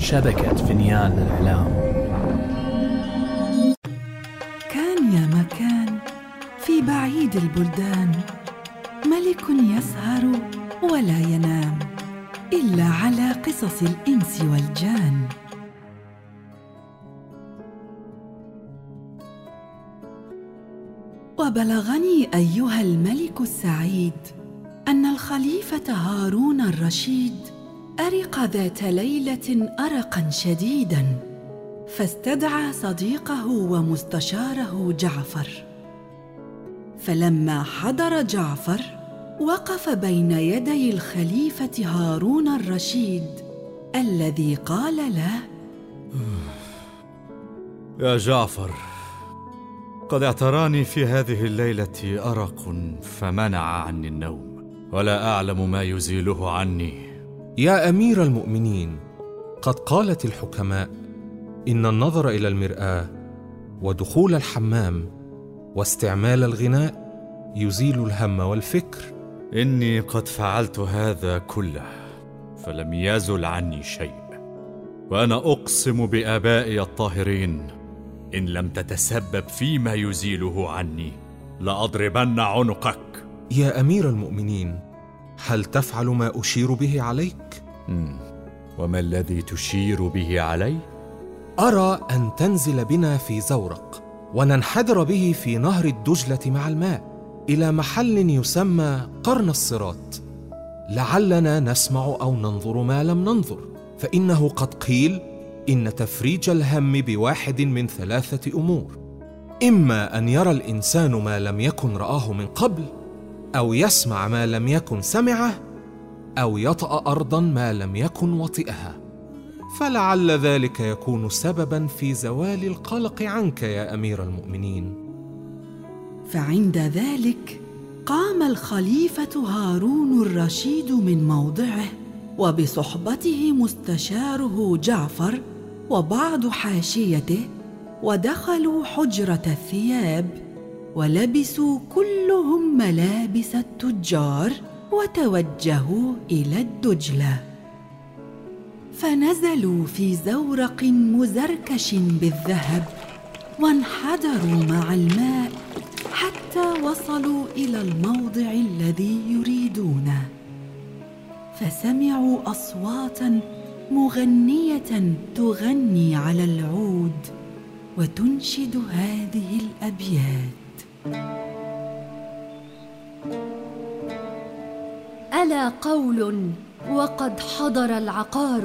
شبكة فنيان الإعلام كان يا مكان في بعيد البلدان ملك يسهر ولا ينام إلا على قصص الإنس والجان. وبلغني أيها الملك السعيد أن الخليفة هارون الرشيد أرق ذات ليلة أرقا شديدا فاستدعى صديقه ومستشاره جعفر. فلما حضر جعفر وقف بين يدي الخليفة هارون الرشيد الذي قال له يا جعفر قد اعتراني في هذه الليلة أرق فمنع عني النوم ولا أعلم ما يزيله عني. يا أمير المؤمنين قد قالت الحكماء إن النظر إلى المرآة ودخول الحمام واستعمال الغناء يزيل الهم والفكر. إني قد فعلت هذا كله فلم يزل عني شيء. وأنا أقسم بآبائي الطاهرين إن لم تتسبب فيما يزيله عني لأضربن عنقك. يا أمير المؤمنين هل تفعل ما أشير به عليك؟ مم. وما الذي تشير به علي؟ أرى أن تنزل بنا في زورق وننحدر به في نهر الدجلة مع الماء إلى محل يسمى قرن الصراط. لعلنا نسمع أو ننظر ما لم ننظر فإنه قد قيل إن تفريج الهم بواحد من ثلاثة أمور. إما أن يرى الإنسان ما لم يكن رآه من قبل أو يسمع ما لم يكن سمعه أو يطأ ارضا ما لم يكن وطئها. فلعل ذلك يكون سببا في زوال القلق عنك يا أمير المؤمنين. فعند ذلك قام الخليفة هارون الرشيد من موضعه وبصحبته مستشاره جعفر وبعض حاشيته ودخلوا حجرة الثياب. ولبسوا كلهم ملابس التجار وتوجهوا إلى الدجلة. فنزلوا في زورق مزركش بالذهب وانحدروا مع الماء حتى وصلوا إلى الموضع الذي يريدونه. فسمعوا أصواتا مغنية تغني على العود وتنشد هذه الأبيات. ألا قول وقد حضر العقار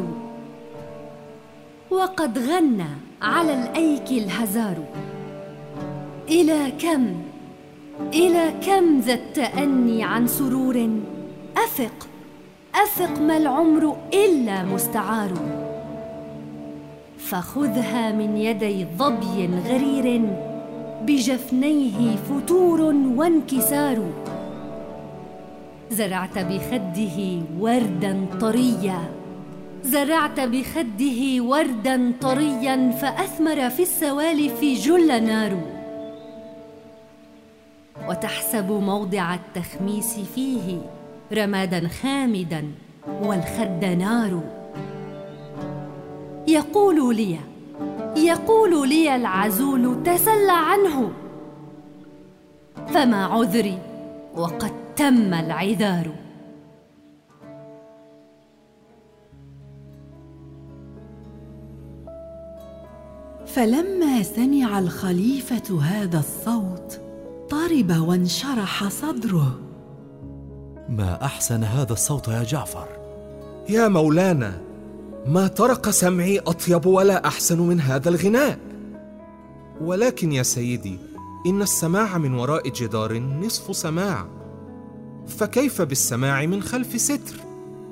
وقد غنى على الأيك الهزار إلى كم إلى كم ذا التأني عن سرور؟ أفق أفق ما العمر إلا مستعار. فخذها من يدي ظبي غرير. بجفنيه فتور وانكسار. زرعت بخده وردا طريا. زرعت بخده وردا طريا فأثمر في السوالف جل نار. وتحسب موضع التخميس فيه رمادا خامدا والخد نار. يقول لي يقول لي العزول تسل عنه. فما عذري وقد تم العذار. فلما سمع الخليفة هذا الصوت طرب وانشرح صدره. ما أحسن هذا الصوت يا جعفر؟ يا مولانا ما طرق سمعي أطيب ولا أحسن من هذا الغناء. ولكن يا سيدي إن السماع من وراء جدار نصف سماع. فكيف بالسماع من خلف ستر؟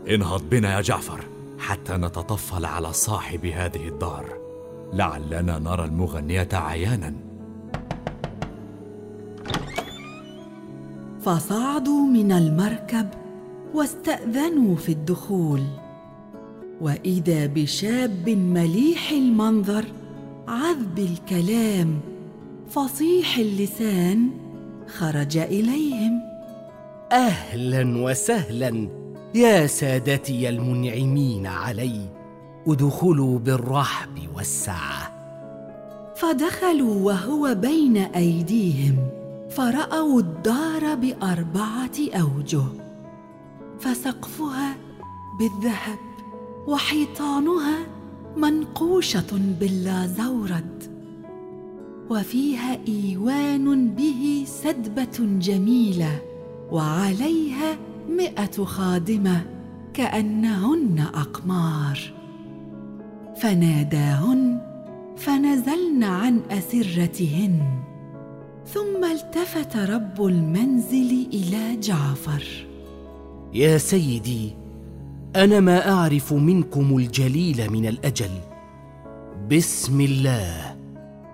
انهض بنا يا جعفر حتى نتطفل على صاحب هذه الدار. لعلنا نرى المغنية عيانا. فصعدوا من المركب واستأذنوا في الدخول. وإذا بشاب مليح المنظر عذب الكلام فصيح اللسان خرج إليهم. أهلا وسهلا يا سادتي المنعمين علي ادخلوا بالرحب والسعة. فدخلوا وهو بين أيديهم فرأوا الدار بأربعة أوجه فسقفها بالذهب. وحيطانها منقوشة باللازورد وفيها إيوان به سدبة جميلة وعليها مئة خادمة كأنهن أقمار. فناداهن فنزلن عن أسرتهن ثم التفت رب المنزل إلى جعفر. يا سيدي أنا ما أعرف منكم الجليل من الأجل. بسم الله.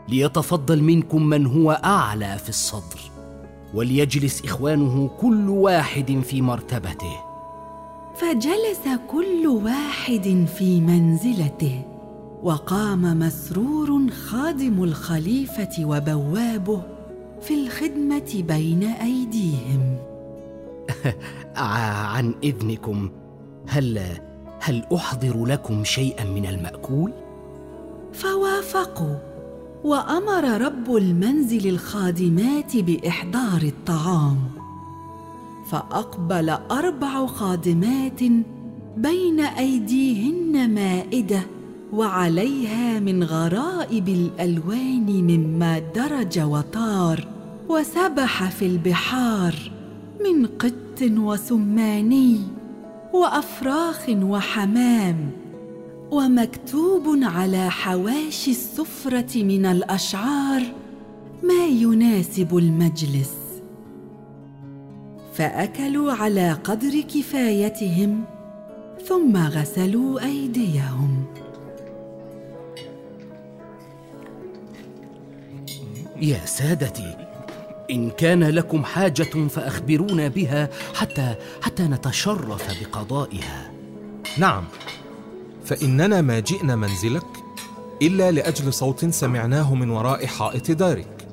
ليتفضل منكم من هو أعلى في الصدر وليجلس إخوانه كل واحد في مرتبته. فجلس كل واحد في منزلته وقام مسرور خادم الخليفة وبوابه في الخدمة بين أيديهم. عن إذنكم. هل هل أحضر لكم شيئا من المأكول؟ فوافقوا. وأمر رب المنزل الخادمات بإحضار الطعام. فأقبل أربع خادمات بين أيديهن مائدة وعليها من غرائب الألوان مما درج وطار وسبح في البحار من قط وسماني. وافراخ وحمام ومكتوب على حواشي السفرة من الأشعار ما يناسب المجلس. فأكلوا على قدر كفايتهم ثم غسلوا أيديهم. يا سادتي إن كان لكم حاجة فأخبرونا بها حتى حتى نتشرف بقضائها. نعم. فإننا ما جئنا منزلك إلا لأجل صوت سمعناه من وراء حائط دارك.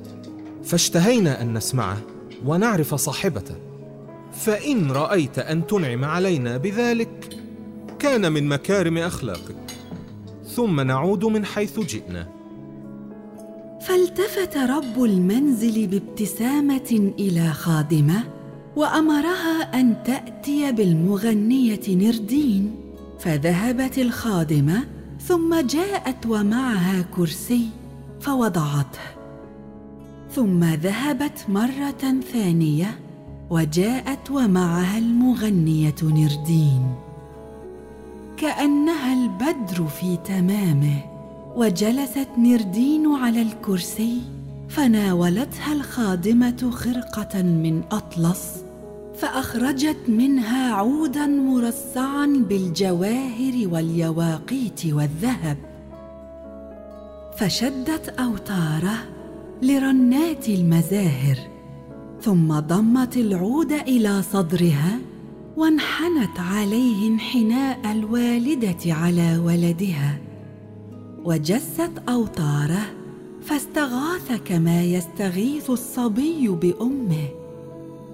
فاشتهينا أن نسمعه ونعرف صاحبته. فإن رأيت أن تنعم علينا بذلك كان من مكارم أخلاقك. ثم نعود من حيث جئنا. فالتفت رب المنزل بابتسامة إلى خادمة وأمرها أن تأتي بالمغنية نردين. فذهبت الخادمة ثم جاءت ومعها كرسي فوضعته. ثم ذهبت مرة ثانية وجاءت ومعها المغنية نردين. كأنها البدر في تمامه. وجلست نردين على الكرسي فناولتها الخادمة خرقة من أطلس فأخرجت منها عودا مرصعا بالجواهر واليواقيت والذهب. فشدت أوتاره لرنات المزاهر ثم ضمت العود إلى صدرها وانحنت عليه انحناء الوالدة على ولدها. وجست أوتاره فاستغاث كما يستغيث الصبي بأمه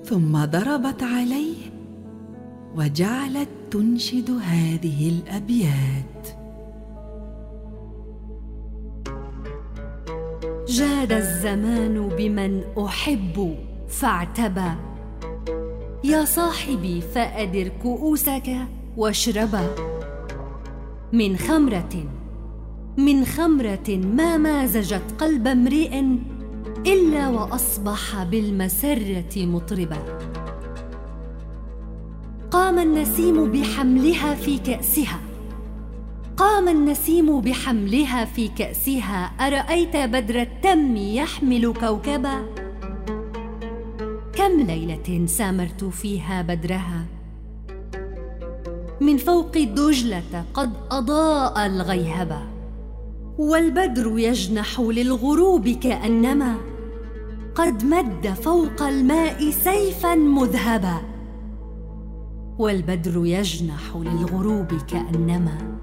ثم ضربت عليه وجعلت تنشد هذه الأبيات. جاد الزمان بمن أحب فاعتبى. يا صاحبي فأدر كؤوسك واشربا. من خمرة من خمرة ما مازجت قلب امرئ إلا وأصبح بالمسرة مطربا. قام النسيم بحملها في كأسها. قام النسيم بحملها في كأسها. أرأيت بدر التم يحمل كوكبا؟ كم ليلة سامرت فيها بدرها؟ من فوق دجله قد أضاء الغيهبه والبدر يجنح للغروب كأنما قد مد فوق الماء سيفا مذهبا. والبدر يجنح للغروب كأنما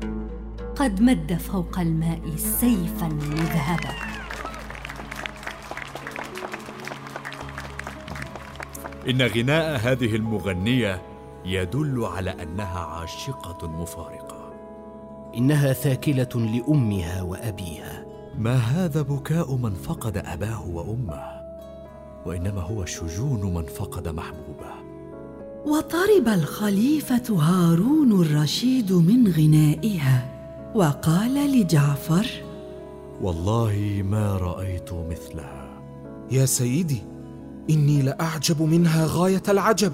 قد مد فوق الماء سيفا مذهبا. إن غناء هذه المغنية يدل على أنها عاشقة مفارقة. إنها ثاكلة لأمها وأبيها. ما هذا بكاء من فقد أباه وأمه وإنما هو شجون من فقد محبوبه. وطرب الخليفة هارون الرشيد من غنائها وقال لجعفر والله ما رأيت مثلها. يا سيدي إني لأعجب منها غاية العجب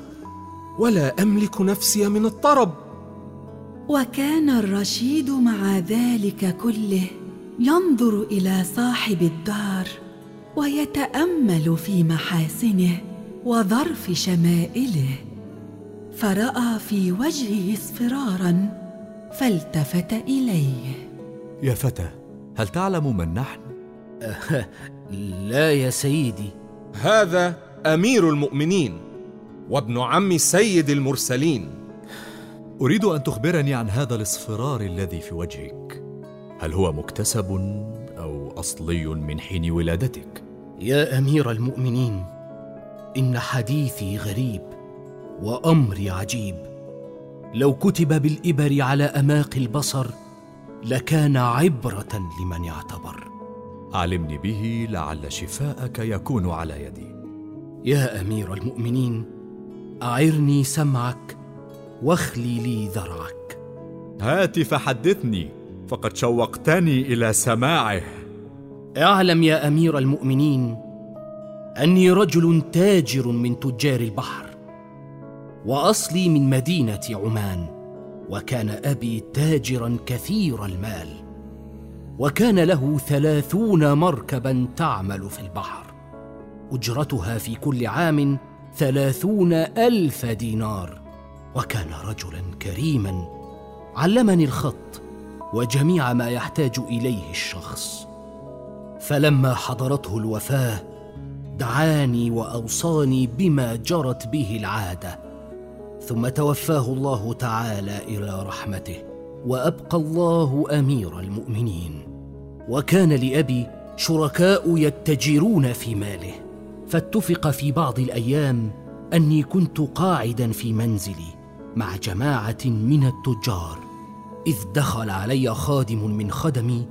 ولا أملك نفسي من الطرب. وكان الرشيد مع ذلك كله ينظر إلى صاحب الدار ويتأمل في محاسنه وظرف شمائله. فرأى في وجهه اصفرارا فالتفت إليه. يا فتى هل تعلم من نحن؟ لا يا سيدي. هذا أمير المؤمنين وابن عم سيد المرسلين. أريد أن تخبرني عن هذا الاصفرار الذي في وجهك. هل هو مكتسب أو أصلي من حين ولادتك؟ يا أمير المؤمنين إن حديثي غريب وأمري عجيب. لو كتب بالإبر على أماق البصر لكان عبرة لمن يعتبر علمني به لعل شفاءك يكون على يدي. يا أمير المؤمنين أعرني سمعك واخلي لي ذرعك هات فحدثني فقد شوقتني إلى سماعه. اعلم يا أمير المؤمنين أني رجل تاجر من تجار البحر وأصلي من مدينة عمان وكان أبي تاجرا كثير المال وكان له ثلاثون مركبا تعمل في البحر أجرتها في كل عام ثلاثون ألف دينار. وكان رجلا كريما علمني الخط وجميع ما يحتاج إليه الشخص. فلما حضرته الوفاة دعاني وأوصاني بما جرت به العادة. ثم توفاه الله تعالى إلى رحمته وأبقى الله أمير المؤمنين. وكان لأبي شركاء يتجرون في ماله. فاتفق في بعض الأيام أني كنت قاعدا في منزلي. مع جماعة من التجار إذ دخل علي خادم من خدمي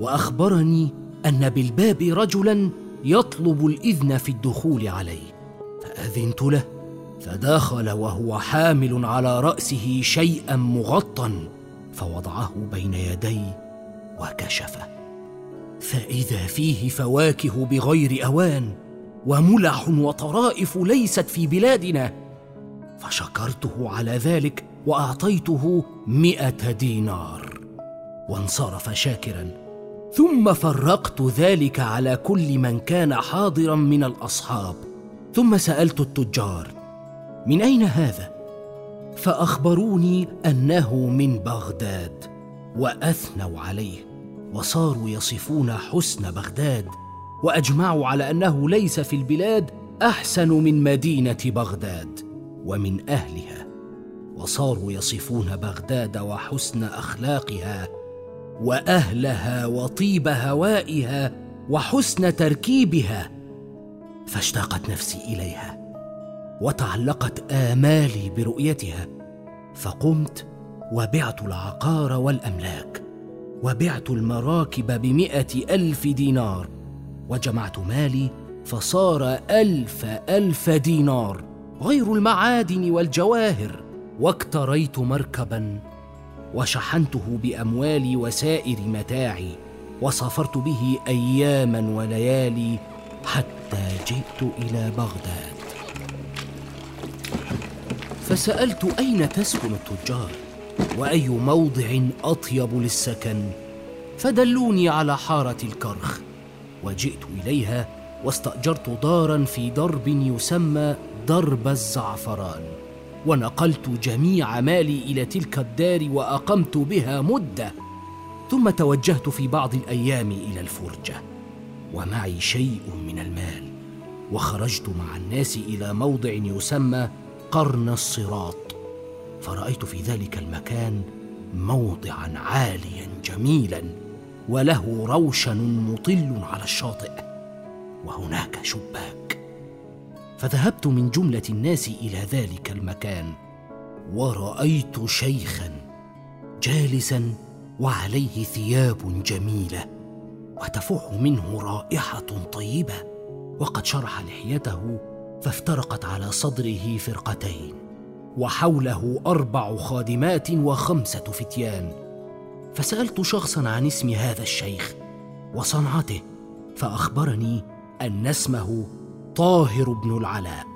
وأخبرني أن بالباب رجلا يطلب الإذن في الدخول عليه. فأذنت له فدخل وهو حامل على رأسه شيئا مغطى فوضعه بين يدي وكشفه. فإذا فيه فواكه بغير أوان وملح وطرائف ليست في بلادنا فشكرته على ذلك وأعطيته مائه دينار. وانصرف شاكرا. ثم فرقت ذلك على كل من كان حاضرا من الأصحاب. ثم سألت التجار من أين هذا؟ فأخبروني أنه من بغداد. وأثنوا عليه. وصاروا يصفون حسن بغداد. وأجمعوا على أنه ليس في البلاد أحسن من مدينة بغداد. ومن أهلها وصاروا يصفون بغداد وحسن أخلاقها وأهلها وطيب هوائها وحسن تركيبها. فاشتاقت نفسي إليها وتعلقت آمالي برؤيتها فقمت وبعت العقار والأملاك وبعت المراكب بمائه ألف دينار وجمعت مالي فصار ألف ألف دينار. غير المعادن والجواهر واكتريت مركبا وشحنته باموالي وسائر متاعي وسافرت به اياما وليالي حتى جئت إلى بغداد. فسألت أين تسكن التجار وأي موضع أطيب للسكن فدلوني على حارة الكرخ وجئت إليها واستأجرت دارا في درب يسمى درب الزعفران ونقلت جميع مالي إلى تلك الدار وأقمت بها مدة ثم توجهت في بعض الأيام إلى الفرجة ومعي شيء من المال وخرجت مع الناس إلى موضع يسمى قرن الصراط فرأيت في ذلك المكان موضعا عاليا جميلا وله روشن مطل على الشاطئ وهناك شباك. فذهبت من جملة الناس إلى ذلك المكان. ورأيت شيخا جالسا وعليه ثياب جميلة وتفح منه رائحة طيبة وقد شرح لحيته فافترقت على صدره فرقتين وحوله أربع خادمات وخمسة فتيان. فسألت شخصا عن اسم هذا الشيخ وصنعته فأخبرني أن اسمه طاهر بن العلاء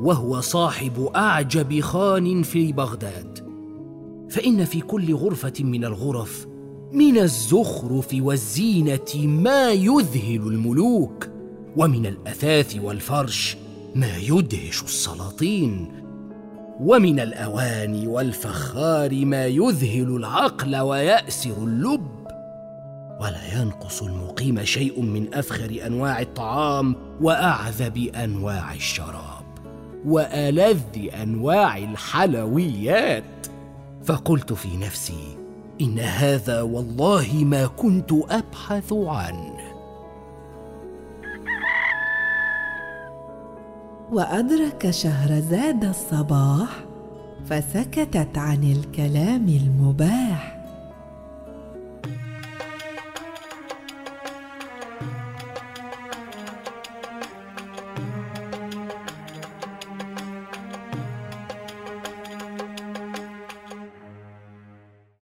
وهو صاحب أعجب خان في بغداد. فإن في كل غرفة من الغرف من الزخرف والزينة ما يذهل الملوك ومن الأثاث والفرش ما يدهش السلاطين ومن الأواني والفخار ما يذهل العقل ويأسر اللب. ولا ينقص المقيم شيء من أفخر أنواع الطعام وأعذب أنواع الشراب وألذ أنواع الحلويات. فقلت في نفسي إن هذا والله ما كنت أبحث عنه. وأدرك شهرزاد الصباح فسكتت عن الكلام المباح.